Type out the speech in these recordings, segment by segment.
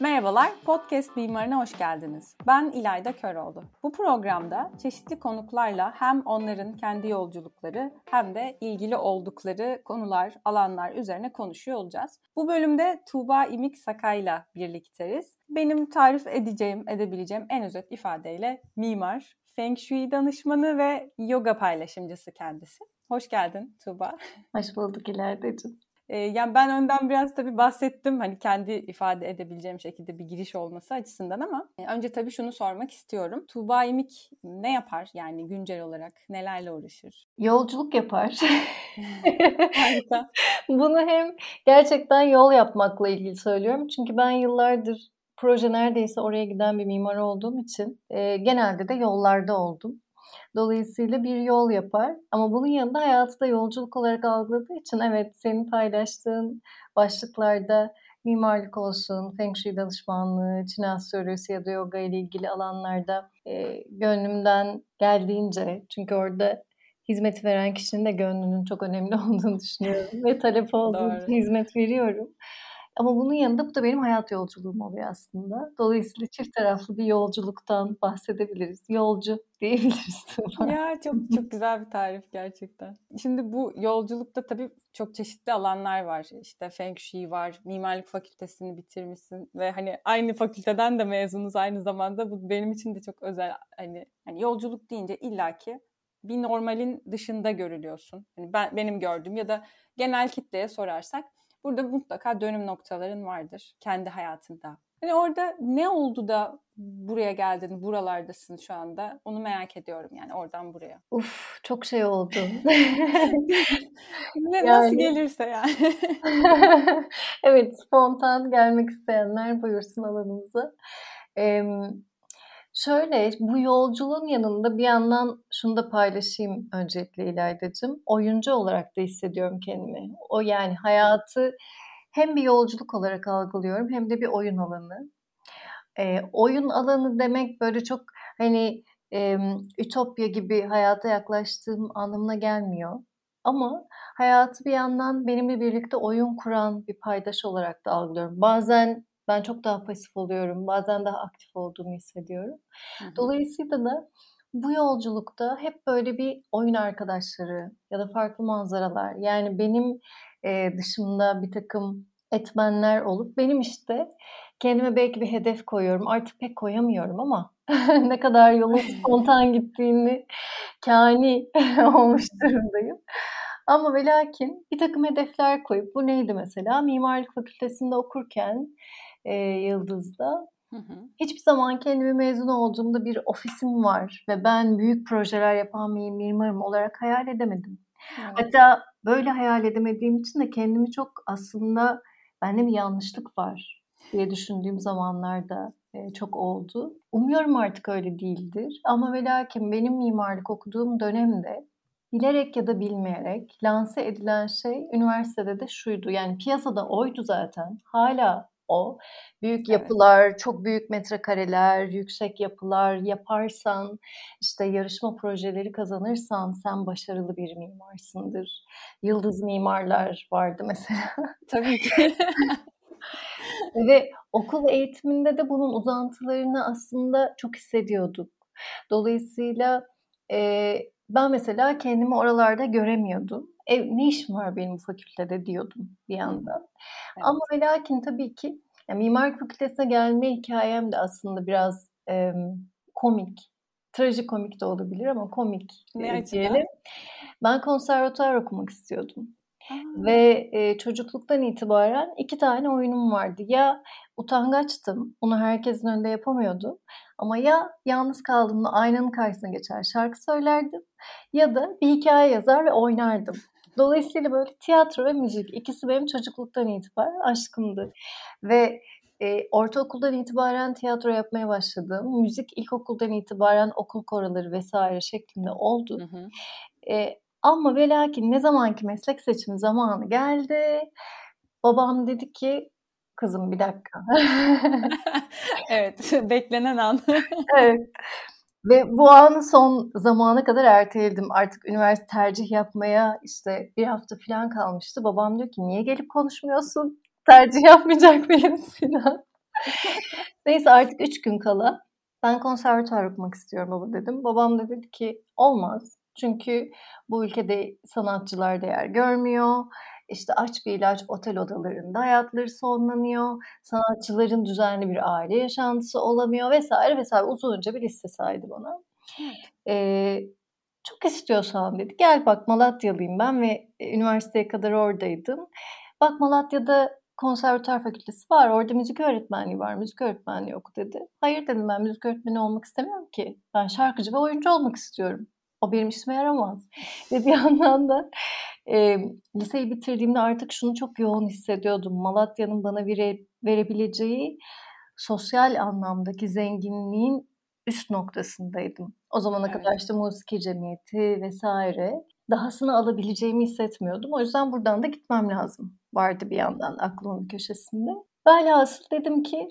Merhabalar, Podcast Mimarına hoş geldiniz. Ben İlayda Köroğlu. Bu programda çeşitli konuklarla hem onların kendi yolculukları hem de ilgili oldukları konular, alanlar üzerine konuşuyor olacağız. Bu bölümde Tuğba İmik Sakay'la birlikteyiz. Benim tarif edeceğim, edebileceğim en özet ifadeyle mimar, Feng Shui danışmanı ve yoga paylaşımcısı kendisi. Hoş geldin Tuğba. Hoş bulduk İlayda'cığım. Ee, yani ben önden biraz tabii bahsettim hani kendi ifade edebileceğim şekilde bir giriş olması açısından ama e, önce tabii şunu sormak istiyorum. Tuğba İmik ne yapar yani güncel olarak nelerle uğraşır? Yolculuk yapar. Harika. Bunu hem gerçekten yol yapmakla ilgili söylüyorum. Çünkü ben yıllardır proje neredeyse oraya giden bir mimar olduğum için e, genelde de yollarda oldum. Dolayısıyla bir yol yapar. Ama bunun yanında hayatı da yolculuk olarak algıladığı için evet senin paylaştığın başlıklarda mimarlık olsun, feng shui danışmanlığı, Çin astrolojisi ya da yoga ile ilgili alanlarda e, gönlümden geldiğince çünkü orada hizmet veren kişinin de gönlünün çok önemli olduğunu düşünüyorum ve talep olduğu için hizmet veriyorum. Ama bunun yanında bu da benim hayat yolculuğum oluyor aslında. Dolayısıyla çift taraflı bir yolculuktan bahsedebiliriz. Yolcu diyebiliriz. ya çok çok güzel bir tarif gerçekten. Şimdi bu yolculukta tabii çok çeşitli alanlar var. İşte Feng Shui var, mimarlık fakültesini bitirmişsin ve hani aynı fakülteden de mezunuz aynı zamanda. Bu benim için de çok özel. Hani, hani yolculuk deyince illaki bir normalin dışında görülüyorsun. Hani ben benim gördüğüm ya da genel kitleye sorarsak Burada mutlaka dönüm noktaların vardır kendi hayatında. Hani orada ne oldu da buraya geldin, buralardasın şu anda? Onu merak ediyorum yani oradan buraya. Uf çok şey oldu. ne, yani... Nasıl gelirse yani. evet spontan gelmek isteyenler buyursun alanımıza. Ee, Şöyle, bu yolculuğun yanında bir yandan şunu da paylaşayım öncelikle İlayda'cığım. Oyuncu olarak da hissediyorum kendimi. O yani hayatı hem bir yolculuk olarak algılıyorum hem de bir oyun alanı. E, oyun alanı demek böyle çok hani e, ütopya gibi hayata yaklaştığım anlamına gelmiyor. Ama hayatı bir yandan benimle birlikte oyun kuran bir paydaş olarak da algılıyorum. Bazen ben çok daha pasif oluyorum. Bazen daha aktif olduğumu hissediyorum. Hı hı. Dolayısıyla da bu yolculukta hep böyle bir oyun arkadaşları ya da farklı manzaralar. Yani benim e, dışımda bir takım etmenler olup benim işte kendime belki bir hedef koyuyorum. Artık pek koyamıyorum ama ne kadar yolun spontan gittiğini kani olmuş durumdayım. Ama ve lakin bir takım hedefler koyup bu neydi mesela? Mimarlık fakültesinde okurken e, Yıldız'da. Hı hı. Hiçbir zaman kendimi mezun olduğumda bir ofisim var ve ben büyük projeler yapan bir mimarım olarak hayal edemedim. Evet. Hatta böyle hayal edemediğim için de kendimi çok aslında bende bir yanlışlık var diye düşündüğüm zamanlarda e, çok oldu. Umuyorum artık öyle değildir. Ama ve lakin benim mimarlık okuduğum dönemde bilerek ya da bilmeyerek lanse edilen şey üniversitede de şuydu. Yani piyasada oydu zaten. Hala o. Büyük yapılar, evet. çok büyük metrekareler, yüksek yapılar yaparsan, işte yarışma projeleri kazanırsan sen başarılı bir mimarsındır. Yıldız mimarlar vardı mesela. Tabii ki. Ve okul eğitiminde de bunun uzantılarını aslında çok hissediyorduk. Dolayısıyla e, ben mesela kendimi oralarda göremiyordum. Ev, ne işim var benim fakültede diyordum bir yandan. Evet. Ama ve lakin tabii ki yani mimarlık fakültesine gelme hikayem de aslında biraz e, komik. Trajikomik de olabilir ama komik ne diyelim. Ben konservatuar okumak istiyordum. Aa. Ve e, çocukluktan itibaren iki tane oyunum vardı. Ya utangaçtım, bunu herkesin önünde yapamıyordum. Ama ya yalnız kaldığımda aynanın karşısına geçer şarkı söylerdim ya da bir hikaye yazar ve oynardım. Dolayısıyla böyle tiyatro ve müzik ikisi benim çocukluktan itibaren aşkımdı. Ve e, ortaokuldan itibaren tiyatro yapmaya başladım. Müzik ilkokuldan itibaren okul koroları vesaire şeklinde oldu. Hı hı. E, ama ve lakin ne zamanki meslek seçimi zamanı geldi. Babam dedi ki kızım bir dakika. evet beklenen an. evet. Ve bu anı son zamana kadar erteledim. Artık üniversite tercih yapmaya işte bir hafta falan kalmıştı. Babam diyor ki niye gelip konuşmuyorsun? Tercih yapmayacak mıyım Sinan? Neyse artık üç gün kala ben konservatuar okumak istiyorum baba dedim. Babam da dedi ki olmaz. Çünkü bu ülkede sanatçılar değer görmüyor. İşte aç bir ilaç otel odalarında hayatları sonlanıyor. Sanatçıların düzenli bir aile yaşantısı olamıyor vesaire vesaire uzunca bir liste saydı bana. Ee, çok istiyorsan dedi gel bak Malatyalıyım ben ve üniversiteye kadar oradaydım. Bak Malatya'da konservatuar fakültesi var. Orada müzik öğretmenliği var. Müzik öğretmenliği oku dedi. Hayır dedim ben müzik öğretmeni olmak istemiyorum ki. Ben şarkıcı ve oyuncu olmak istiyorum. O benim işime yaramaz. Ve bir yandan da e, liseyi bitirdiğimde artık şunu çok yoğun hissediyordum. Malatya'nın bana vere, verebileceği sosyal anlamdaki zenginliğin üst noktasındaydım. O zamana evet. kadar işte musiki cemiyeti vesaire dahasını alabileceğimi hissetmiyordum. O yüzden buradan da gitmem lazım vardı bir yandan aklımın köşesinde. Velhasıl dedim ki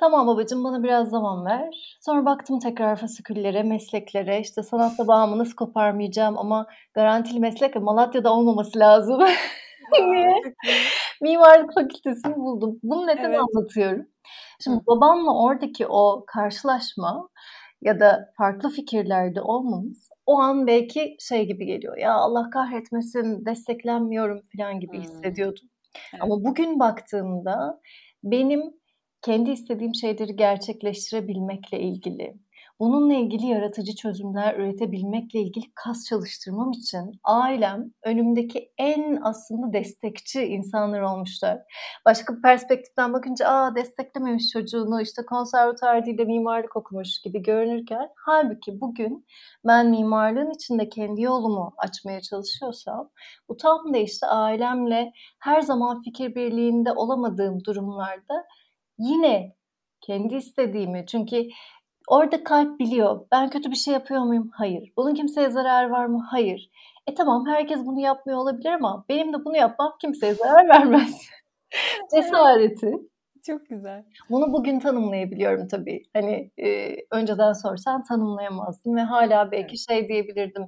tamam babacığım bana biraz zaman ver. Sonra baktım tekrar fasiküllere, mesleklere. İşte sanatla bağımı nasıl koparmayacağım ama garantili meslek Malatya'da olmaması lazım. Mimarlık fakültesini buldum. Bunu neden evet. anlatıyorum? Şimdi babamla oradaki o karşılaşma ya da farklı fikirlerde olmamız o an belki şey gibi geliyor. Ya Allah kahretmesin desteklenmiyorum falan gibi hissediyordum. Evet. Ama bugün baktığımda benim kendi istediğim şeyleri gerçekleştirebilmekle ilgili Bununla ilgili yaratıcı çözümler üretebilmekle ilgili kas çalıştırmam için ailem önümdeki en aslında destekçi insanlar olmuşlar. Başka bir perspektiften bakınca aa desteklememiş çocuğunu işte konservatuar değil de mimarlık okumuş gibi görünürken halbuki bugün ben mimarlığın içinde kendi yolumu açmaya çalışıyorsam bu tam da işte ailemle her zaman fikir birliğinde olamadığım durumlarda yine kendi istediğimi çünkü Orada kalp biliyor. Ben kötü bir şey yapıyor muyum? Hayır. Bunun kimseye zarar var mı? Hayır. E tamam herkes bunu yapmıyor olabilir ama benim de bunu yapmam kimseye zarar vermez. Cesareti. Çok güzel. Bunu bugün tanımlayabiliyorum tabii. Hani e, önceden sorsan tanımlayamazdım ve hala belki evet. şey diyebilirdim.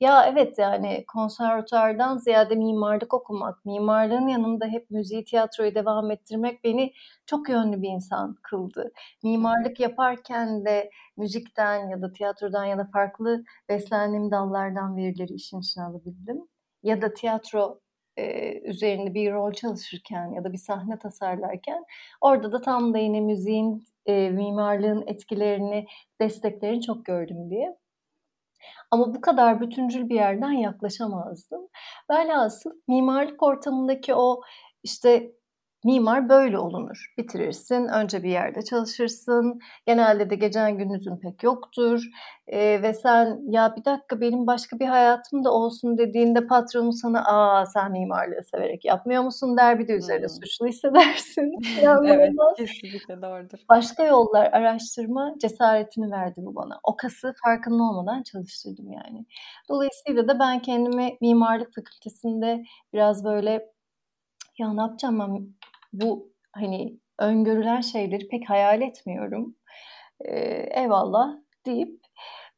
Ya evet yani konservatuardan ziyade mimarlık okumak, mimarlığın yanında hep müziği, tiyatroyu devam ettirmek beni çok yönlü bir insan kıldı. Mimarlık yaparken de müzikten ya da tiyatrodan ya da farklı beslendiğim dallardan verileri işin içine alabildim. Ya da tiyatro e, üzerinde bir rol çalışırken ya da bir sahne tasarlarken orada da tam da yine müziğin, e, mimarlığın etkilerini, desteklerini çok gördüm diye. Ama bu kadar bütüncül bir yerden yaklaşamazdım. Velhasıl mimarlık ortamındaki o işte Mimar böyle olunur. Bitirirsin, önce bir yerde çalışırsın. Genelde de gecen gündüzün pek yoktur. Ee, ve sen ya bir dakika benim başka bir hayatım da olsun dediğinde patronu sana aa sen mimarlığı severek yapmıyor musun der bir de üzerine hmm. suçlu hissedersin. evet kesinlikle doğrudur. Başka yollar araştırma cesaretini verdi bu bana. O kası farkında olmadan çalıştırdım yani. Dolayısıyla da ben kendimi mimarlık fakültesinde biraz böyle ya ne yapacağım ben bu hani öngörülen şeyleri pek hayal etmiyorum. Ee, eyvallah deyip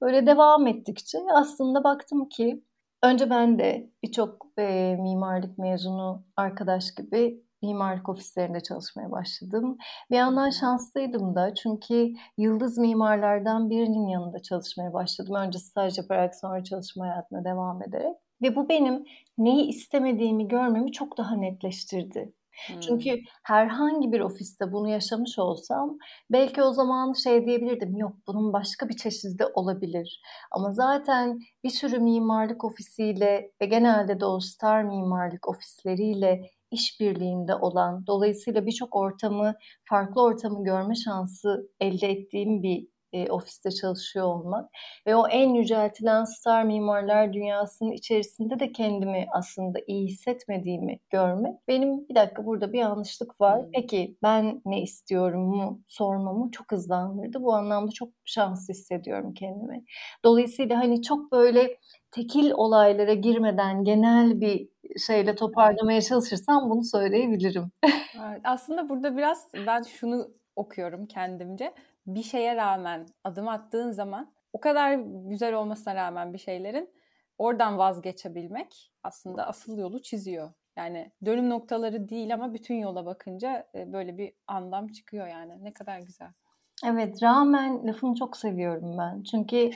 böyle devam ettikçe aslında baktım ki önce ben de birçok e, mimarlık mezunu arkadaş gibi mimarlık ofislerinde çalışmaya başladım. Bir yandan şanslıydım da çünkü yıldız mimarlardan birinin yanında çalışmaya başladım. Önce staj yaparak sonra çalışma hayatına devam ederek. Ve bu benim neyi istemediğimi görmemi çok daha netleştirdi. Hmm. Çünkü herhangi bir ofiste bunu yaşamış olsam belki o zaman şey diyebilirdim yok bunun başka bir çeşidi olabilir. Ama zaten bir sürü mimarlık ofisiyle ve genelde de o star mimarlık ofisleriyle işbirliğinde olan dolayısıyla birçok ortamı farklı ortamı görme şansı elde ettiğim bir e, ofiste çalışıyor olmak ve o en yüceltilen star mimarlar dünyasının içerisinde de kendimi aslında iyi hissetmediğimi görmek benim bir dakika burada bir yanlışlık var. Peki ben ne istiyorum mu sormamı çok hızlandırdı. Bu anlamda çok şanslı hissediyorum kendimi. Dolayısıyla hani çok böyle tekil olaylara girmeden genel bir şeyle toparlamaya çalışırsam bunu söyleyebilirim. Evet, aslında burada biraz ben şunu okuyorum kendimce bir şeye rağmen adım attığın zaman o kadar güzel olmasına rağmen bir şeylerin oradan vazgeçebilmek aslında asıl yolu çiziyor. Yani dönüm noktaları değil ama bütün yola bakınca e, böyle bir anlam çıkıyor yani. Ne kadar güzel. Evet, rağmen lafını çok seviyorum ben. Çünkü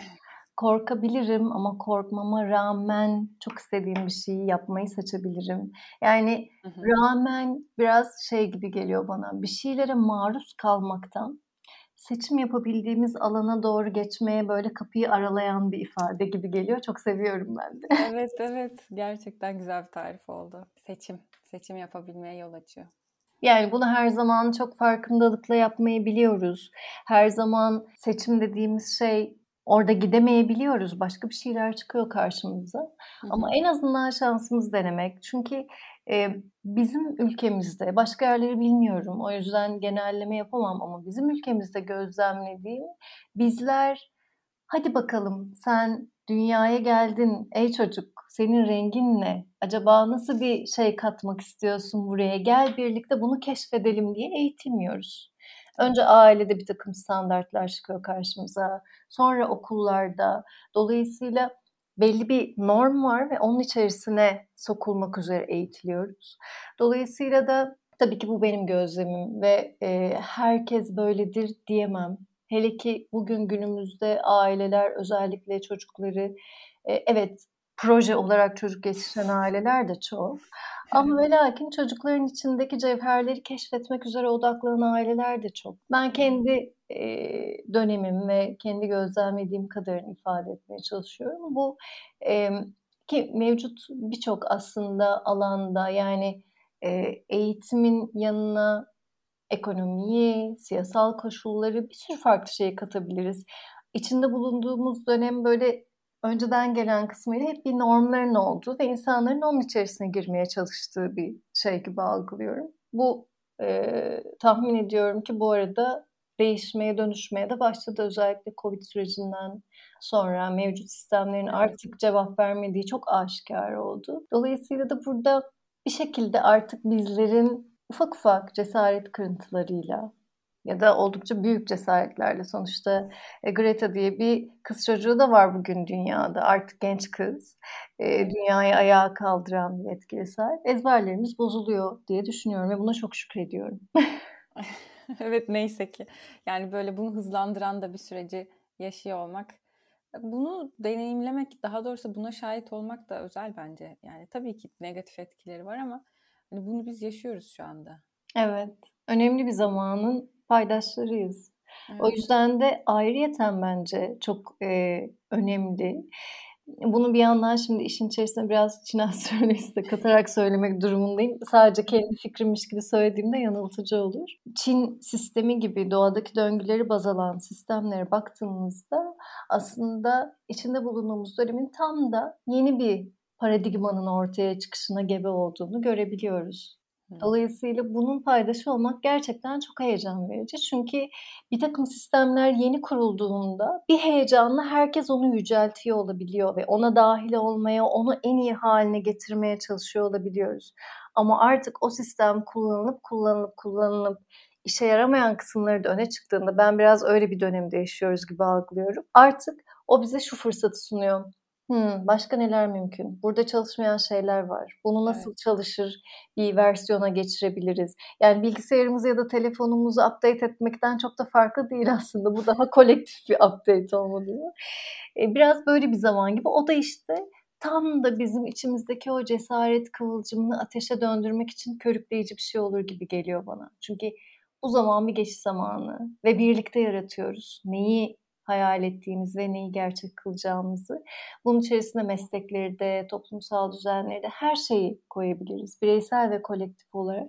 korkabilirim ama korkmama rağmen çok istediğim bir şeyi yapmayı seçebilirim. Yani Hı hı. rağmen biraz şey gibi geliyor bana. Bir şeylere maruz kalmaktan seçim yapabildiğimiz alana doğru geçmeye böyle kapıyı aralayan bir ifade gibi geliyor. Çok seviyorum ben de. Evet, evet. Gerçekten güzel bir tarif oldu. Seçim. Seçim yapabilmeye yol açıyor. Yani bunu her zaman çok farkındalıkla yapmayı biliyoruz. Her zaman seçim dediğimiz şey orada gidemeyebiliyoruz. Başka bir şeyler çıkıyor karşımıza. Hı Ama en azından şansımız denemek. Çünkü e, bizim ülkemizde, başka yerleri bilmiyorum. O yüzden genelleme yapamam ama bizim ülkemizde gözlemlediğim bizler hadi bakalım sen dünyaya geldin ey çocuk senin rengin ne? Acaba nasıl bir şey katmak istiyorsun buraya? Gel birlikte bunu keşfedelim diye eğitilmiyoruz. Önce ailede bir takım standartlar çıkıyor karşımıza. Sonra okullarda. Dolayısıyla belli bir norm var ve onun içerisine sokulmak üzere eğitiliyoruz. Dolayısıyla da tabii ki bu benim gözlemim ve e, herkes böyledir diyemem. Hele ki bugün günümüzde aileler özellikle çocukları e, evet proje olarak çocuk yetiştiren aileler de çok. Ama ve lakin çocukların içindeki cevherleri keşfetmek üzere odaklanan aileler de çok. Ben kendi e, dönemim ve kendi gözlemlediğim kadarını ifade etmeye çalışıyorum. Bu e, ki mevcut birçok aslında alanda yani e, eğitimin yanına ekonomiyi, siyasal koşulları bir sürü farklı şey katabiliriz. İçinde bulunduğumuz dönem böyle önceden gelen kısmıyla hep bir normların olduğu ve insanların onun içerisine girmeye çalıştığı bir şey gibi algılıyorum. Bu e, tahmin ediyorum ki bu arada değişmeye, dönüşmeye de başladı. Özellikle Covid sürecinden sonra mevcut sistemlerin artık cevap vermediği çok aşikar oldu. Dolayısıyla da burada bir şekilde artık bizlerin ufak ufak cesaret kırıntılarıyla ya da oldukça büyük cesaretlerle. Sonuçta e, Greta diye bir kız çocuğu da var bugün dünyada. Artık genç kız. E, dünyayı ayağa kaldıran bir etkili sahip. Ezberlerimiz bozuluyor diye düşünüyorum ve buna çok şükrediyorum. evet neyse ki. Yani böyle bunu hızlandıran da bir süreci yaşıyor olmak bunu deneyimlemek daha doğrusu buna şahit olmak da özel bence. Yani tabii ki negatif etkileri var ama hani bunu biz yaşıyoruz şu anda. Evet. Önemli bir zamanın paydaşlarıyız. Evet. O yüzden de ayrıyeten bence çok e, önemli. Bunu bir yandan şimdi işin içerisine biraz Çin astrolojisi de katarak söylemek durumundayım. Sadece kendi fikrimmiş gibi söylediğimde yanıltıcı olur. Çin sistemi gibi doğadaki döngüleri baz alan sistemlere baktığımızda aslında içinde bulunduğumuz dönemin tam da yeni bir paradigmanın ortaya çıkışına gebe olduğunu görebiliyoruz. Dolayısıyla bunun paydaşı olmak gerçekten çok heyecan verici. Çünkü bir takım sistemler yeni kurulduğunda bir heyecanla herkes onu yüceltiyor olabiliyor ve ona dahil olmaya, onu en iyi haline getirmeye çalışıyor olabiliyoruz. Ama artık o sistem kullanılıp kullanılıp kullanılıp işe yaramayan kısımları da öne çıktığında ben biraz öyle bir dönemde yaşıyoruz gibi algılıyorum. Artık o bize şu fırsatı sunuyor. Hmm, başka neler mümkün? Burada çalışmayan şeyler var. Bunu nasıl evet. çalışır bir versiyona geçirebiliriz? Yani bilgisayarımızı ya da telefonumuzu update etmekten çok da farklı değil aslında. Bu daha kolektif bir update olmalı. E, biraz böyle bir zaman gibi. O da işte tam da bizim içimizdeki o cesaret kıvılcımını ateşe döndürmek için körükleyici bir şey olur gibi geliyor bana. Çünkü bu zaman bir geçiş zamanı ve birlikte yaratıyoruz. Neyi hayal ettiğimiz ve neyi gerçek kılacağımızı. Bunun içerisinde meslekleri de, toplumsal düzenleri de her şeyi koyabiliriz. Bireysel ve kolektif olarak.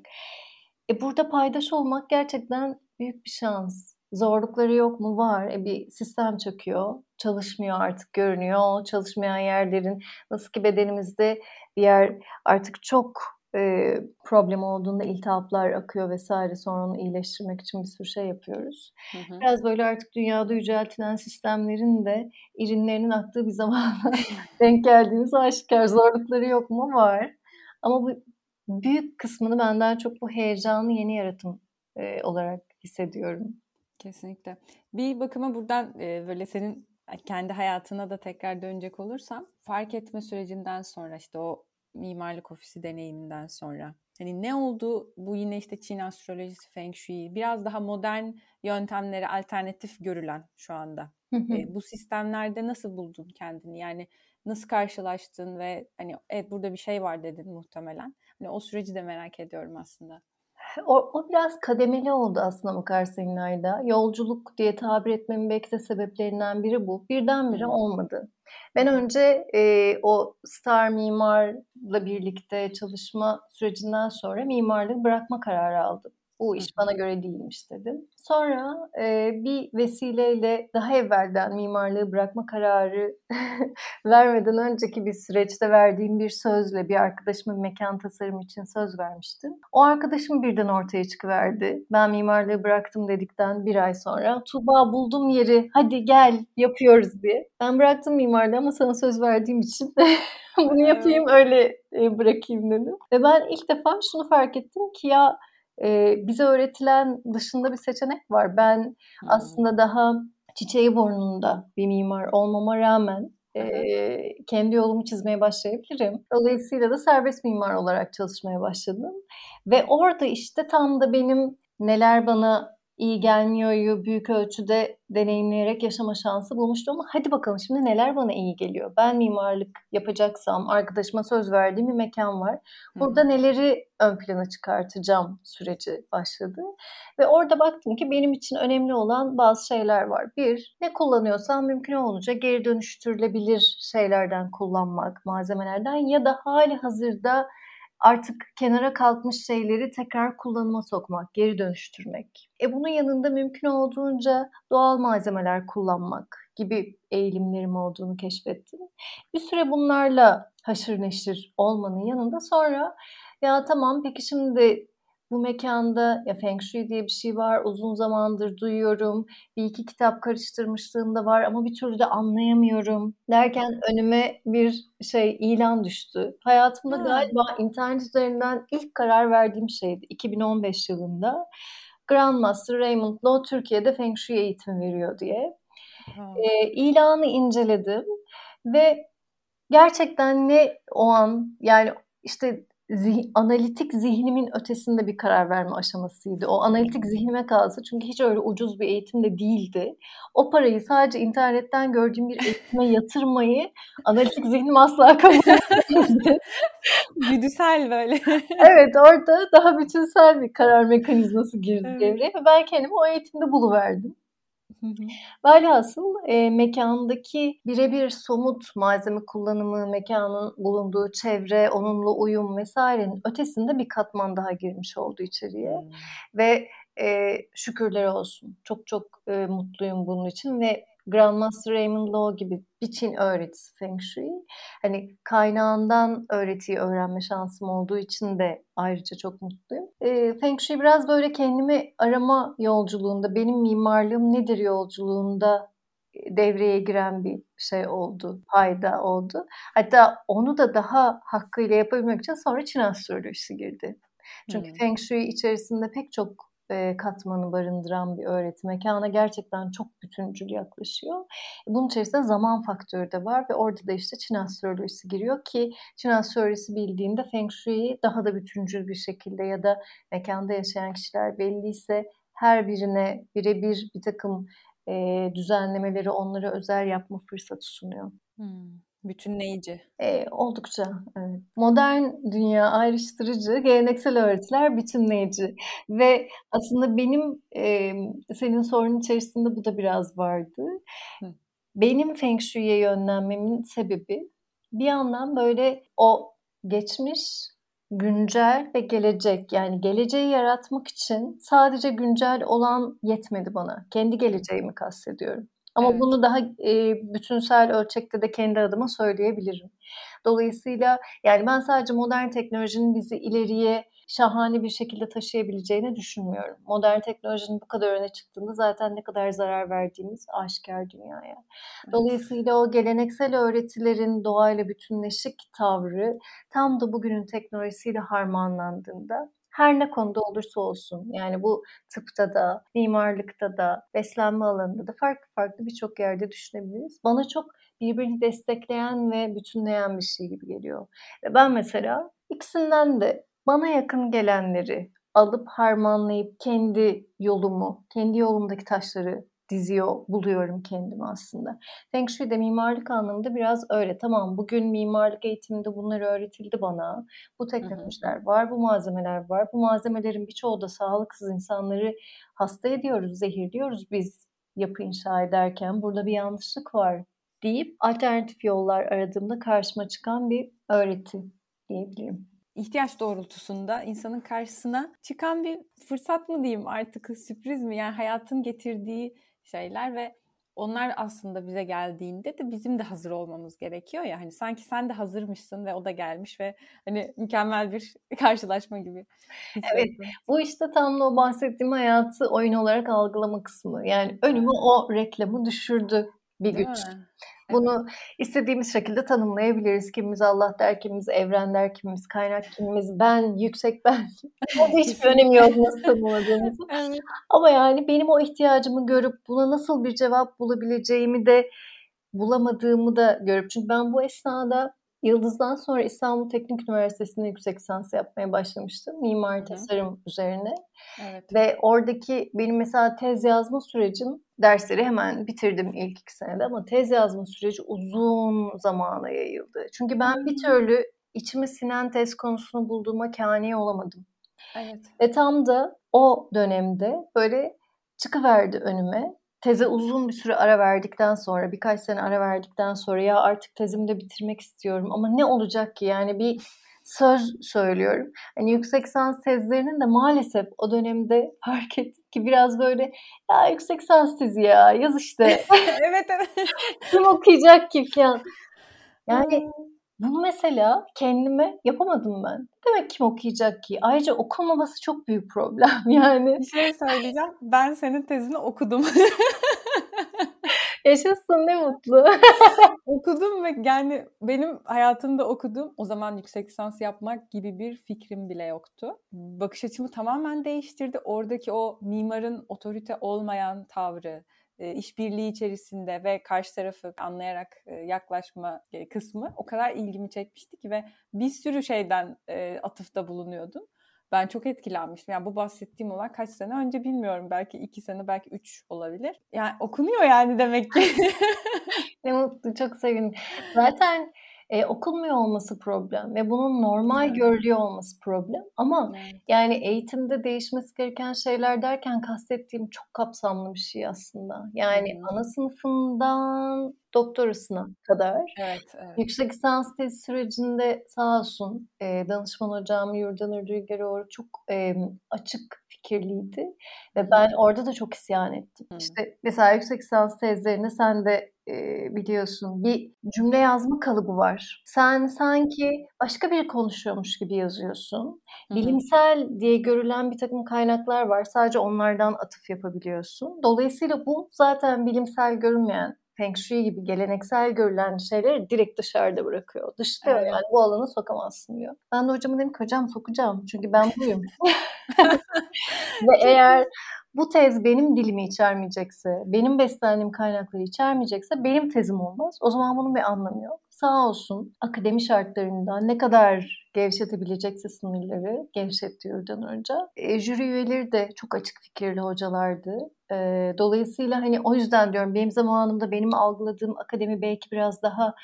E burada paydaş olmak gerçekten büyük bir şans. Zorlukları yok mu? Var. E bir sistem çöküyor. Çalışmıyor artık görünüyor. Çalışmayan yerlerin nasıl ki bedenimizde bir yer artık çok e, problem olduğunda iltihaplar akıyor vesaire sonra onu iyileştirmek için bir sürü şey yapıyoruz. Hı hı. Biraz böyle artık dünyada yüceltilen sistemlerin de irinlerinin aktığı bir zamana denk geldiğimiz aşikar. Zorlukları yok mu? Var. Ama bu büyük kısmını benden çok bu heyecanlı yeni yaratım e, olarak hissediyorum. Kesinlikle. Bir bakıma buradan e, böyle senin kendi hayatına da tekrar dönecek olursam fark etme sürecinden sonra işte o mimarlık ofisi deneyiminden sonra? Hani ne oldu bu yine işte Çin astrolojisi, Feng Shui biraz daha modern yöntemlere alternatif görülen şu anda. e, bu sistemlerde nasıl buldun kendini? Yani nasıl karşılaştın ve hani evet burada bir şey var dedin muhtemelen. Hani o süreci de merak ediyorum aslında. O, o biraz kademeli oldu aslında bakarsın İlayda. Yolculuk diye tabir etmemin belki de sebeplerinden biri bu. Birdenbire olmadı. Ben önce e, o Star Mimar'la birlikte çalışma sürecinden sonra mimarlığı bırakma kararı aldım bu iş bana göre değilmiş dedim. Sonra e, bir vesileyle daha evvelden mimarlığı bırakma kararı vermeden önceki bir süreçte verdiğim bir sözle bir arkadaşıma mekan tasarım için söz vermiştim. O arkadaşım birden ortaya çıkıverdi. Ben mimarlığı bıraktım dedikten bir ay sonra Tuba buldum yeri hadi gel yapıyoruz diye. Ben bıraktım mimarlığı ama sana söz verdiğim için bunu yapayım öyle bırakayım dedim. Ve ben ilk defa şunu fark ettim ki ya e, bize öğretilen dışında bir seçenek var. Ben hmm. aslında daha çiçeği burnunda bir mimar olmama rağmen e, kendi yolumu çizmeye başlayabilirim. Dolayısıyla da serbest mimar olarak çalışmaya başladım. Ve orada işte tam da benim neler bana iyi gelmiyoryu büyük ölçüde deneyimleyerek yaşama şansı bulmuştum ama hadi bakalım şimdi neler bana iyi geliyor. Ben mimarlık yapacaksam arkadaşıma söz verdiğim bir mekan var. Burada Hı. neleri ön plana çıkartacağım süreci başladı. Ve orada baktım ki benim için önemli olan bazı şeyler var. Bir, ne kullanıyorsam mümkün olunca geri dönüştürülebilir şeylerden kullanmak, malzemelerden ya da hali hazırda artık kenara kalkmış şeyleri tekrar kullanıma sokmak, geri dönüştürmek. E bunun yanında mümkün olduğunca doğal malzemeler kullanmak gibi eğilimlerim olduğunu keşfettim. Bir süre bunlarla haşır neşir olmanın yanında sonra ya tamam peki şimdi bu mekanda ya Feng Shui diye bir şey var. Uzun zamandır duyuyorum. Bir iki kitap karıştırmışlığım da var ama bir türlü de anlayamıyorum. Derken önüme bir şey ilan düştü. Hayatımda ha. galiba internet üzerinden ilk karar verdiğim şeydi. 2015 yılında. Grandmaster Raymond Law Türkiye'de Feng Shui eğitimi veriyor diye. E, ilanı inceledim ve gerçekten ne o an yani işte zih, analitik zihnimin ötesinde bir karar verme aşamasıydı. O analitik zihnime kalsa çünkü hiç öyle ucuz bir eğitim de değildi. O parayı sadece internetten gördüğüm bir eğitime yatırmayı analitik zihnim asla kabul etmedi. Güdüsel böyle. evet orada daha bütünsel bir karar mekanizması girdi evet. devreye ve ben kendimi o eğitimde buluverdim. Velhasıl e, mekandaki birebir somut malzeme kullanımı, mekanın bulunduğu çevre, onunla uyum vesairenin ötesinde bir katman daha girmiş oldu içeriye. Hmm. Ve e, şükürler olsun. Çok çok e, mutluyum bunun için ve Grandmaster Raymond Law gibi bir Çin öğretisi Feng Shui. Hani kaynağından öğretiyi öğrenme şansım olduğu için de ayrıca çok mutluyum. E, Feng Shui biraz böyle kendimi arama yolculuğunda, benim mimarlığım nedir yolculuğunda devreye giren bir şey oldu, fayda oldu. Hatta onu da daha hakkıyla yapabilmek için sonra Çin astrolojisi girdi. Çünkü hmm. Feng Shui içerisinde pek çok katmanı barındıran bir öğreti mekana gerçekten çok bütüncül yaklaşıyor. Bunun içerisinde zaman faktörü de var ve orada da işte Çin astrolojisi giriyor ki Çin astrolojisi bildiğinde Feng Shui'yi daha da bütüncül bir şekilde ya da mekanda yaşayan kişiler belliyse her birine birebir bir takım e, düzenlemeleri onlara özel yapma fırsatı sunuyor. Hmm. Bütünleyici. E, oldukça. Evet. Modern dünya ayrıştırıcı, geleneksel öğretiler bütünleyici. Ve aslında benim e, senin sorunun içerisinde bu da biraz vardı. Hı. Benim Feng Shui'ye yönlenmemin sebebi bir yandan böyle o geçmiş, güncel ve gelecek yani geleceği yaratmak için sadece güncel olan yetmedi bana. Kendi geleceğimi kastediyorum. Ama evet. bunu daha e, bütünsel ölçekte de kendi adıma söyleyebilirim. Dolayısıyla yani ben sadece modern teknolojinin bizi ileriye şahane bir şekilde taşıyabileceğini düşünmüyorum. Modern teknolojinin bu kadar öne çıktığında zaten ne kadar zarar verdiğimiz aşikar dünyaya. Dolayısıyla o geleneksel öğretilerin doğayla bütünleşik tavrı tam da bugünün teknolojisiyle harmanlandığında her ne konuda olursa olsun yani bu tıpta da, mimarlıkta da, beslenme alanında da farklı farklı birçok yerde düşünebiliriz. Bana çok birbirini destekleyen ve bütünleyen bir şey gibi geliyor. Ve ben mesela ikisinden de bana yakın gelenleri alıp harmanlayıp kendi yolumu, kendi yolumdaki taşları diziyor, buluyorum kendimi aslında. Feng Shui de mimarlık anlamında biraz öyle. Tamam bugün mimarlık eğitiminde bunlar öğretildi bana. Bu teknolojiler var, bu malzemeler var. Bu malzemelerin birçoğu da sağlıksız insanları hasta ediyoruz, zehirliyoruz biz yapı inşa ederken. Burada bir yanlışlık var deyip alternatif yollar aradığımda karşıma çıkan bir öğreti diyebilirim ihtiyaç doğrultusunda insanın karşısına çıkan bir fırsat mı diyeyim artık sürpriz mi yani hayatın getirdiği şeyler ve onlar aslında bize geldiğinde de bizim de hazır olmamız gerekiyor ya hani sanki sen de hazırmışsın ve o da gelmiş ve hani mükemmel bir karşılaşma gibi. Evet bu işte tam da o bahsettiğim hayatı oyun olarak algılama kısmı yani önüme o reklamı düşürdü bir Değil güç. Mi? Bunu istediğimiz şekilde tanımlayabiliriz. Kimimiz Allah der, kimimiz evren der, kimimiz kaynak, kimimiz ben, yüksek ben. hiçbir önemi yok nasıl tanımladığımız. evet. Ama yani benim o ihtiyacımı görüp buna nasıl bir cevap bulabileceğimi de bulamadığımı da görüp çünkü ben bu esnada Yıldız'dan sonra İstanbul Teknik Üniversitesi'nde yüksek lisans yapmaya başlamıştım. Mimari Hı. tasarım üzerine. Evet. Ve oradaki benim mesela tez yazma sürecim, dersleri hemen bitirdim ilk iki senede ama tez yazma süreci uzun zamana yayıldı. Çünkü ben bir türlü içime sinen tez konusunu bulduğuma kâni olamadım. Evet. Ve tam da o dönemde böyle çıkıverdi önüme teze uzun bir süre ara verdikten sonra, birkaç sene ara verdikten sonra ya artık tezimi de bitirmek istiyorum ama ne olacak ki? Yani bir söz söylüyorum. Hani yüksek lisans tezlerinin de maalesef o dönemde fark ettim ki biraz böyle ya yüksek lisans tezi ya yaz işte. evet evet. Kim okuyacak ki falan. Yani bunu mesela kendime yapamadım ben. Demek kim okuyacak ki? Ayrıca okunmaması çok büyük problem yani. Bir şey söyleyeceğim. Ben senin tezini okudum. Yaşasın ne mutlu. okudum ve yani benim hayatımda okudum. O zaman yüksek lisans yapmak gibi bir fikrim bile yoktu. Bakış açımı tamamen değiştirdi. Oradaki o mimarın otorite olmayan tavrı, e, işbirliği içerisinde ve karşı tarafı anlayarak e, yaklaşma e, kısmı o kadar ilgimi çekmişti ki ve bir sürü şeyden atıfta bulunuyordum. Ben çok etkilenmiştim. Yani bu bahsettiğim olay kaç sene önce bilmiyorum. Belki iki sene, belki üç olabilir. Yani okunuyor yani demek ki. ne mutlu, çok sevindim. Zaten e, okunmuyor olması problem ve bunun normal evet. görülüyor olması problem. Ama evet. yani eğitimde değişmesi gereken şeyler derken kastettiğim çok kapsamlı bir şey aslında. Yani evet. ana sınıfından doktorasına kadar. Evet, evet. Yüksek lisans tezi sürecinde sağ olsun e, danışman hocam Yurdanur Rüzgaroğlu çok e, açık fikirliydi. Ve ben orada da çok isyan ettim. Hı. İşte mesela yüksek lisans tezlerinde sen de e, biliyorsun bir cümle yazma kalıbı var. Sen sanki başka biri konuşuyormuş gibi yazıyorsun. Bilimsel diye görülen bir takım kaynaklar var. Sadece onlardan atıf yapabiliyorsun. Dolayısıyla bu zaten bilimsel görünmeyen Feng Shui gibi geleneksel görülen şeyleri direkt dışarıda bırakıyor. Dışta evet. yani bu alana sokamazsın diyor. Ben de hocama dedim ki hocam sokacağım çünkü ben buyum. Ve eğer bu tez benim dilimi içermeyecekse, benim beslendiğim kaynakları içermeyecekse benim tezim olmaz. O zaman bunun bir anlamı yok. Sağ olsun akademi şartlarında ne kadar gevşetebilecekse sınırları gevşetti yurdan önce. E, jüri üyeleri de çok açık fikirli hocalardı. E, dolayısıyla hani o yüzden diyorum benim zamanımda benim algıladığım akademi belki biraz daha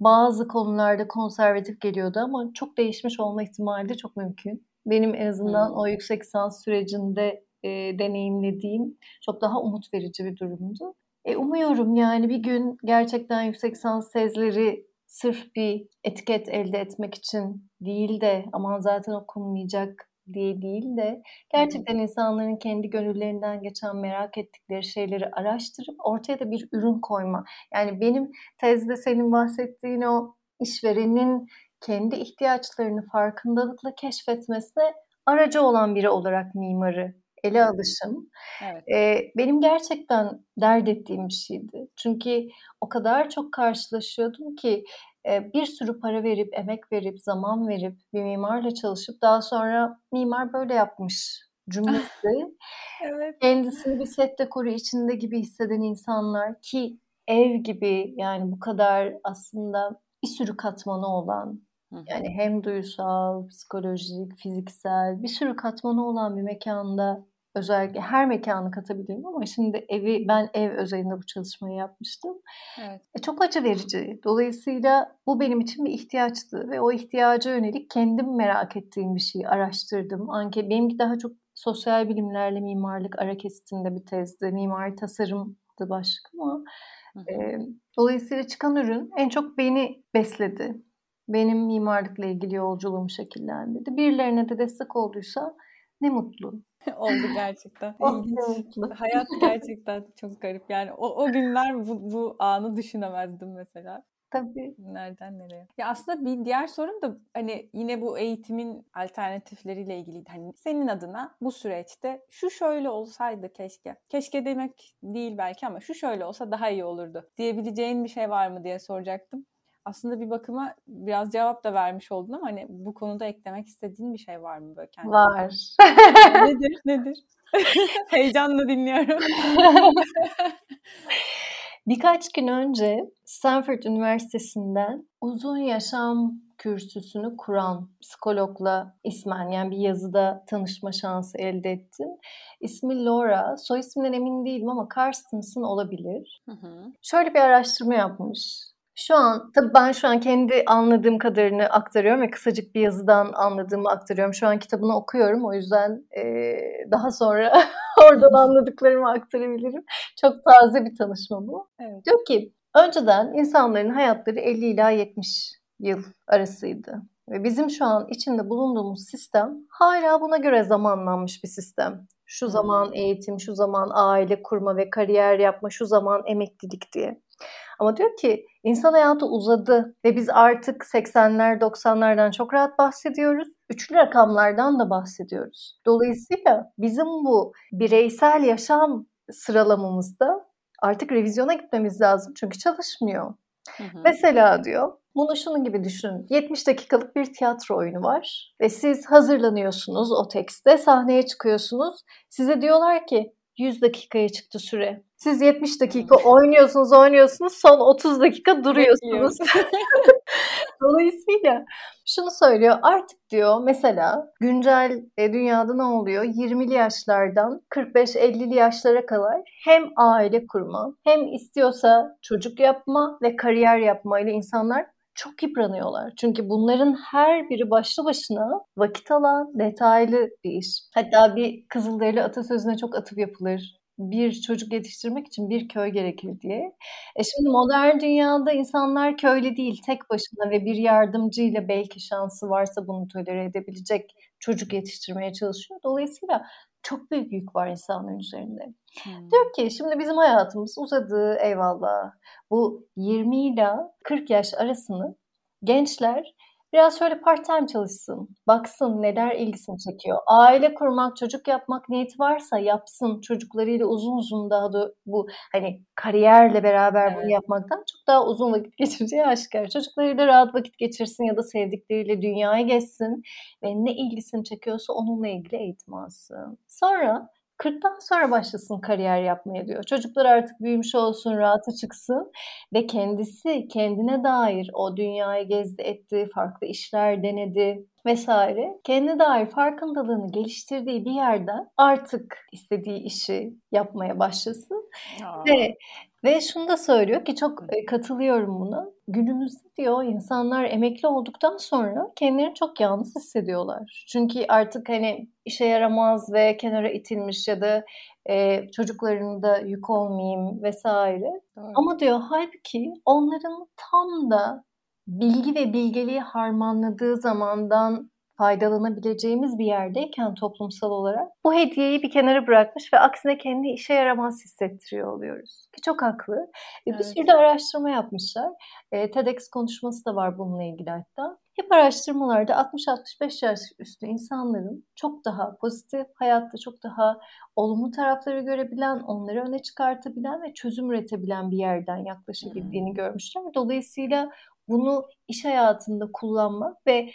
bazı konularda konservatif geliyordu ama çok değişmiş olma ihtimali de çok mümkün. Benim en azından hmm. o yüksek lisans sürecinde e, deneyimlediğim çok daha umut verici bir durumdu. E, umuyorum yani bir gün gerçekten yüksek lisans tezleri sırf bir etiket elde etmek için değil de aman zaten okunmayacak diye değil de gerçekten insanların kendi gönüllerinden geçen merak ettikleri şeyleri araştırıp ortaya da bir ürün koyma. Yani benim tezde senin bahsettiğin o işverenin kendi ihtiyaçlarını farkındalıkla keşfetmesine aracı olan biri olarak mimarı ele alışım evet. e, benim gerçekten dert ettiğim bir şeydi. Çünkü o kadar çok karşılaşıyordum ki e, bir sürü para verip, emek verip, zaman verip bir mimarla çalışıp daha sonra mimar böyle yapmış cümlesi. evet. Kendisini bir set dekoru içinde gibi hisseden insanlar ki ev gibi yani bu kadar aslında bir sürü katmanı olan yani hem duysal, psikolojik, fiziksel bir sürü katmanı olan bir mekanda özellikle her mekanı katabilirim ama şimdi evi ben ev özelinde bu çalışmayı yapmıştım. Evet. E, çok acı verici. Dolayısıyla bu benim için bir ihtiyaçtı ve o ihtiyaca yönelik kendim merak ettiğim bir şeyi araştırdım. Anke benimki daha çok sosyal bilimlerle mimarlık ara kesitinde bir tezdi. Mimari tasarımdı başlık ama e, dolayısıyla çıkan ürün en çok beni besledi. Benim mimarlıkla ilgili yolculuğumu şekillendirdi. Birilerine de destek olduysa ne mutlu. Oldu gerçekten. Oh, İlginç. Hayat gerçekten çok garip. Yani o, o günler bu, bu anı düşünemezdim mesela. Tabii. Nereden nereye? Ya aslında bir diğer sorun da hani yine bu eğitimin alternatifleriyle ilgili. Hani senin adına bu süreçte şu şöyle olsaydı keşke. Keşke demek değil belki ama şu şöyle olsa daha iyi olurdu. Diyebileceğin bir şey var mı diye soracaktım aslında bir bakıma biraz cevap da vermiş oldun ama hani bu konuda eklemek istediğin bir şey var mı böyle kendine? Var. nedir? Nedir? Heyecanla dinliyorum. Birkaç gün önce Stanford Üniversitesi'nden uzun yaşam kürsüsünü kuran psikologla ismen yani bir yazıda tanışma şansı elde ettim. İsmi Laura. Soy isminden emin değilim ama Carstensson olabilir. Hı hı. Şöyle bir araştırma yapmış. Şu an tabii ben şu an kendi anladığım kadarını aktarıyorum ve kısacık bir yazıdan anladığımı aktarıyorum. Şu an kitabını okuyorum o yüzden e, daha sonra oradan anladıklarımı aktarabilirim. Çok taze bir tanışma bu. Evet. Diyor ki önceden insanların hayatları 50 ila 70 yıl arasıydı. Ve bizim şu an içinde bulunduğumuz sistem hala buna göre zamanlanmış bir sistem. Şu zaman eğitim, şu zaman aile kurma ve kariyer yapma, şu zaman emeklilik diye. Ama diyor ki insan hayatı uzadı ve biz artık 80'ler 90'lardan çok rahat bahsediyoruz. Üçlü rakamlardan da bahsediyoruz. Dolayısıyla bizim bu bireysel yaşam sıralamamızda artık revizyona gitmemiz lazım çünkü çalışmıyor. Hı hı. Mesela diyor bunu şunun gibi düşünün. 70 dakikalık bir tiyatro oyunu var ve siz hazırlanıyorsunuz o tekste, sahneye çıkıyorsunuz. Size diyorlar ki 100 dakikaya çıktı süre. Siz 70 dakika oynuyorsunuz, oynuyorsunuz. Son 30 dakika duruyorsunuz. Dolayısıyla şunu söylüyor. Artık diyor mesela güncel e, dünyada ne oluyor? 20'li yaşlardan 45-50'li yaşlara kadar hem aile kurma, hem istiyorsa çocuk yapma ve kariyer yapma ile insanlar çok yıpranıyorlar. Çünkü bunların her biri başlı başına vakit alan, detaylı bir iş. Hatta bir Kızılderili atasözüne çok atıf yapılır. Bir çocuk yetiştirmek için bir köy gerekir diye. E şimdi modern dünyada insanlar köylü değil, tek başına ve bir yardımcıyla belki şansı varsa bunu tolere edebilecek çocuk yetiştirmeye çalışıyor. Dolayısıyla çok büyük yük var insanların üzerinde. Hmm. Diyor ki şimdi bizim hayatımız uzadı eyvallah. Bu 20 ile 40 yaş arasını gençler biraz şöyle part time çalışsın. Baksın neler ilgisini çekiyor. Aile kurmak, çocuk yapmak niyeti varsa yapsın. Çocuklarıyla uzun uzun daha da bu hani kariyerle beraber bunu yapmaktan çok daha uzun vakit geçireceği aşikar. Çocuklarıyla rahat vakit geçirsin ya da sevdikleriyle dünyayı gezsin ve ne ilgisini çekiyorsa onunla ilgili eğitim alsın. Sonra 40'tan sonra başlasın kariyer yapmaya diyor. Çocuklar artık büyümüş olsun, rahatı çıksın ve kendisi kendine dair o dünyayı gezdi, etti, farklı işler denedi vesaire. Kendine dair farkındalığını geliştirdiği bir yerden artık istediği işi yapmaya başlasın. Aa. Ve ve şunu da söylüyor ki çok e, katılıyorum buna. Günümüzde diyor insanlar emekli olduktan sonra kendilerini çok yalnız hissediyorlar. Çünkü artık hani işe yaramaz ve kenara itilmiş ya da e, çocuklarını da yük olmayayım vesaire. Doğru. Ama diyor halbuki onların tam da bilgi ve bilgeliği harmanladığı zamandan faydalanabileceğimiz bir yerdeyken toplumsal olarak bu hediyeyi bir kenara bırakmış ve aksine kendi işe yaramaz hissettiriyor oluyoruz. Ki çok haklı. Evet. Bir sürü de araştırma yapmışlar. E, TEDx konuşması da var bununla ilgili hatta. Hep araştırmalarda 60-65 yaş üstü insanların çok daha pozitif, hayatta çok daha olumlu tarafları görebilen, onları öne çıkartabilen ve çözüm üretebilen bir yerden yaklaşabildiğini hmm. görmüşler. Dolayısıyla bunu iş hayatında kullanmak ve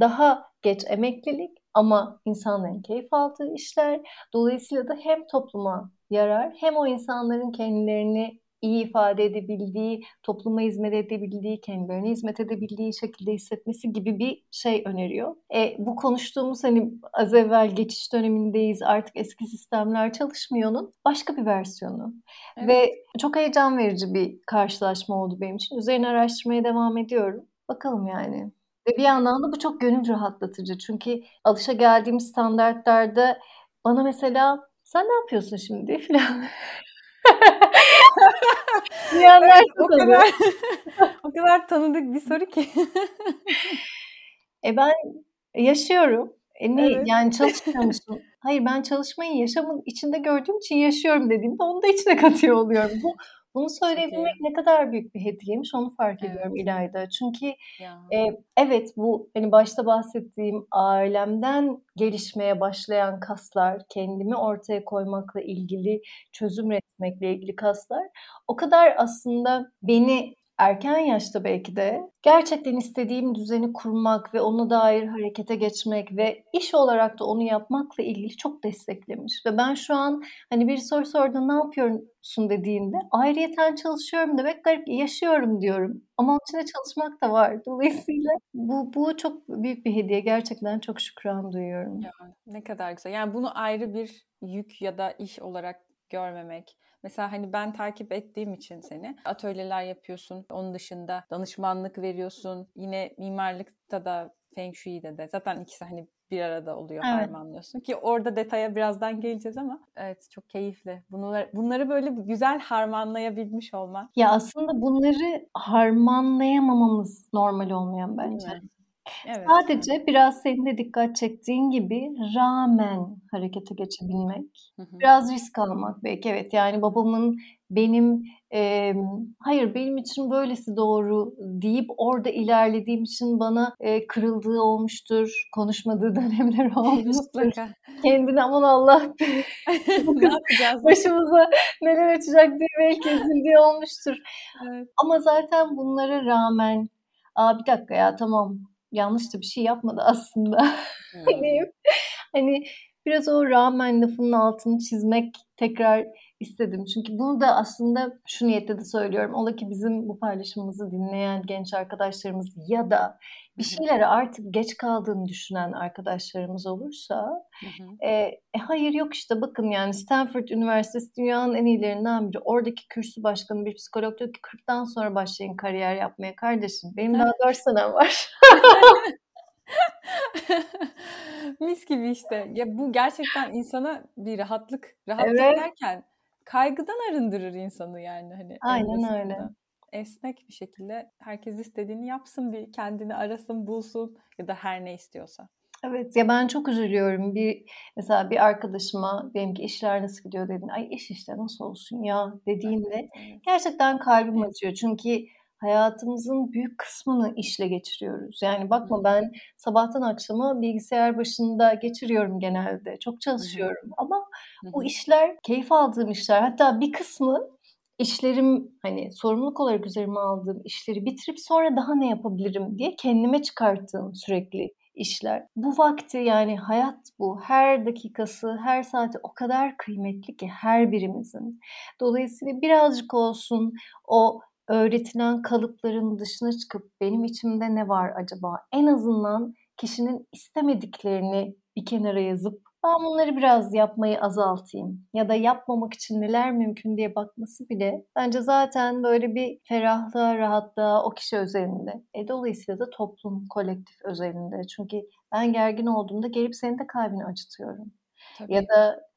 daha geç emeklilik ama insanların keyif aldığı işler. Dolayısıyla da hem topluma yarar hem o insanların kendilerini iyi ifade edebildiği, topluma hizmet edebildiği, kendilerine hizmet edebildiği şekilde hissetmesi gibi bir şey öneriyor. E, bu konuştuğumuz hani az evvel geçiş dönemindeyiz artık eski sistemler çalışmıyor'nun başka bir versiyonu. Evet. Ve çok heyecan verici bir karşılaşma oldu benim için. Üzerine araştırmaya devam ediyorum. Bakalım yani. Ve bir yandan da bu çok gönül rahatlatıcı. Çünkü alışa geldiğim standartlarda bana mesela sen ne yapıyorsun şimdi falan Diyenler o kadar o kadar tanıdık bir soru ki. e ben yaşıyorum. E ne evet. yani çalışmıyor musun? Hayır ben çalışmayı yaşamın içinde gördüğüm için yaşıyorum dediğimde onu da içine katıyor oluyorum. Bu bunu söyleyebilmek ne kadar büyük bir hediyeymiş onu fark evet. ediyorum İlayda. Çünkü e, evet bu hani başta bahsettiğim ailemden gelişmeye başlayan kaslar, kendimi ortaya koymakla ilgili, çözüm üretmekle ilgili kaslar o kadar aslında beni erken yaşta belki de gerçekten istediğim düzeni kurmak ve ona dair harekete geçmek ve iş olarak da onu yapmakla ilgili çok desteklemiş. Ve ben şu an hani bir soru sordu ne yapıyorsun dediğinde ayrıyeten çalışıyorum demek garip yaşıyorum diyorum. Ama onun içinde çalışmak da var. Dolayısıyla bu, bu çok büyük bir hediye. Gerçekten çok şükran duyuyorum. Ya, ne kadar güzel. Yani bunu ayrı bir yük ya da iş olarak görmemek Mesela hani ben takip ettiğim için seni atölyeler yapıyorsun. Onun dışında danışmanlık veriyorsun. Yine mimarlıkta da Feng Shui'de de zaten ikisi hani bir arada oluyor evet. harmanlıyorsun ki orada detaya birazdan geleceğiz ama evet çok keyifli. Bunları bunları böyle güzel harmanlayabilmiş olmak. Ya aslında bunları harmanlayamamamız normal olmayan bence. Evet. Sadece biraz senin de dikkat çektiğin gibi rağmen harekete geçebilmek. Hı hı. Biraz risk almak belki evet. Yani babamın benim e, hayır benim için böylesi doğru deyip orada ilerlediğim için bana e, kırıldığı olmuştur. Konuşmadığı dönemler olmuştur. Kendini aman Allah ne? Başımıza neler açacak diye belki üzüldüğü olmuştur. Evet. Ama zaten bunlara rağmen Aa bir dakika ya tamam yanlış da bir şey yapmadı aslında. Hmm. hani, hani biraz o rağmen lafının altını çizmek tekrar istedim. Çünkü bunu da aslında şu niyette de söylüyorum. Ola ki bizim bu paylaşımımızı dinleyen genç arkadaşlarımız ya da bir şeylere artık geç kaldığını düşünen arkadaşlarımız olursa e, e, hayır yok işte bakın yani Stanford Üniversitesi dünyanın en iyilerinden biri. Oradaki kürsü başkanı bir psikolog diyor ki 40'tan sonra başlayın kariyer yapmaya kardeşim. Benim daha 4 senem var. Mis gibi işte. Ya bu gerçekten insana bir rahatlık. Rahatlık evet. derken kaygıdan arındırır insanı yani hani. Aynen öyle. Esnek bir şekilde herkes istediğini yapsın bir kendini arasın bulsun ya da her ne istiyorsa. Evet ya ben çok üzülüyorum. Bir mesela bir arkadaşıma benim ki işler nasıl gidiyor dedin. Ay iş işte nasıl olsun ya dediğimde gerçekten kalbim acıyor. Çünkü hayatımızın büyük kısmını işle geçiriyoruz. Yani bakma ben sabahtan akşama bilgisayar başında geçiriyorum genelde. Çok çalışıyorum ama bu işler keyif aldığım işler. Hatta bir kısmı işlerim hani sorumluluk olarak üzerime aldığım işleri bitirip sonra daha ne yapabilirim diye kendime çıkarttığım sürekli işler. Bu vakti yani hayat bu. Her dakikası, her saati o kadar kıymetli ki her birimizin. Dolayısıyla birazcık olsun o öğretilen kalıpların dışına çıkıp benim içimde ne var acaba? En azından kişinin istemediklerini bir kenara yazıp ben bunları biraz yapmayı azaltayım ya da yapmamak için neler mümkün diye bakması bile bence zaten böyle bir ferahlığa, rahatlığa o kişi özelinde. E, dolayısıyla da toplum, kolektif özelinde. Çünkü ben gergin olduğumda gelip senin de kalbini acıtıyorum. Tabii. Ya da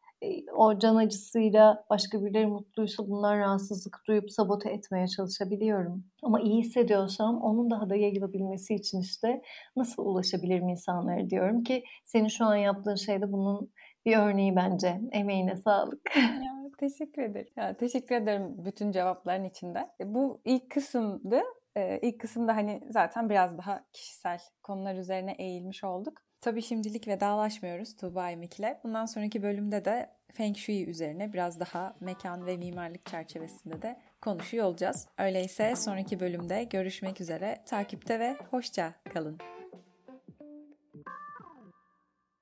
o can acısıyla başka birileri mutluysa bundan rahatsızlık duyup sabote etmeye çalışabiliyorum. Ama iyi hissediyorsam onun daha da yayılabilmesi için işte nasıl ulaşabilirim insanlara diyorum ki senin şu an yaptığın şey de bunun bir örneği bence. Emeğine sağlık. Teşekkür ederim. Ya, teşekkür ederim bütün cevapların içinde. E, bu ilk kısımdı. Ee, ilk kısımda hani zaten biraz daha kişisel konular üzerine eğilmiş olduk. Tabii şimdilik vedalaşmıyoruz Tuğba ile. Bundan sonraki bölümde de Feng Shui üzerine biraz daha mekan ve mimarlık çerçevesinde de konuşuyor olacağız. Öyleyse sonraki bölümde görüşmek üzere. Takipte ve hoşça kalın.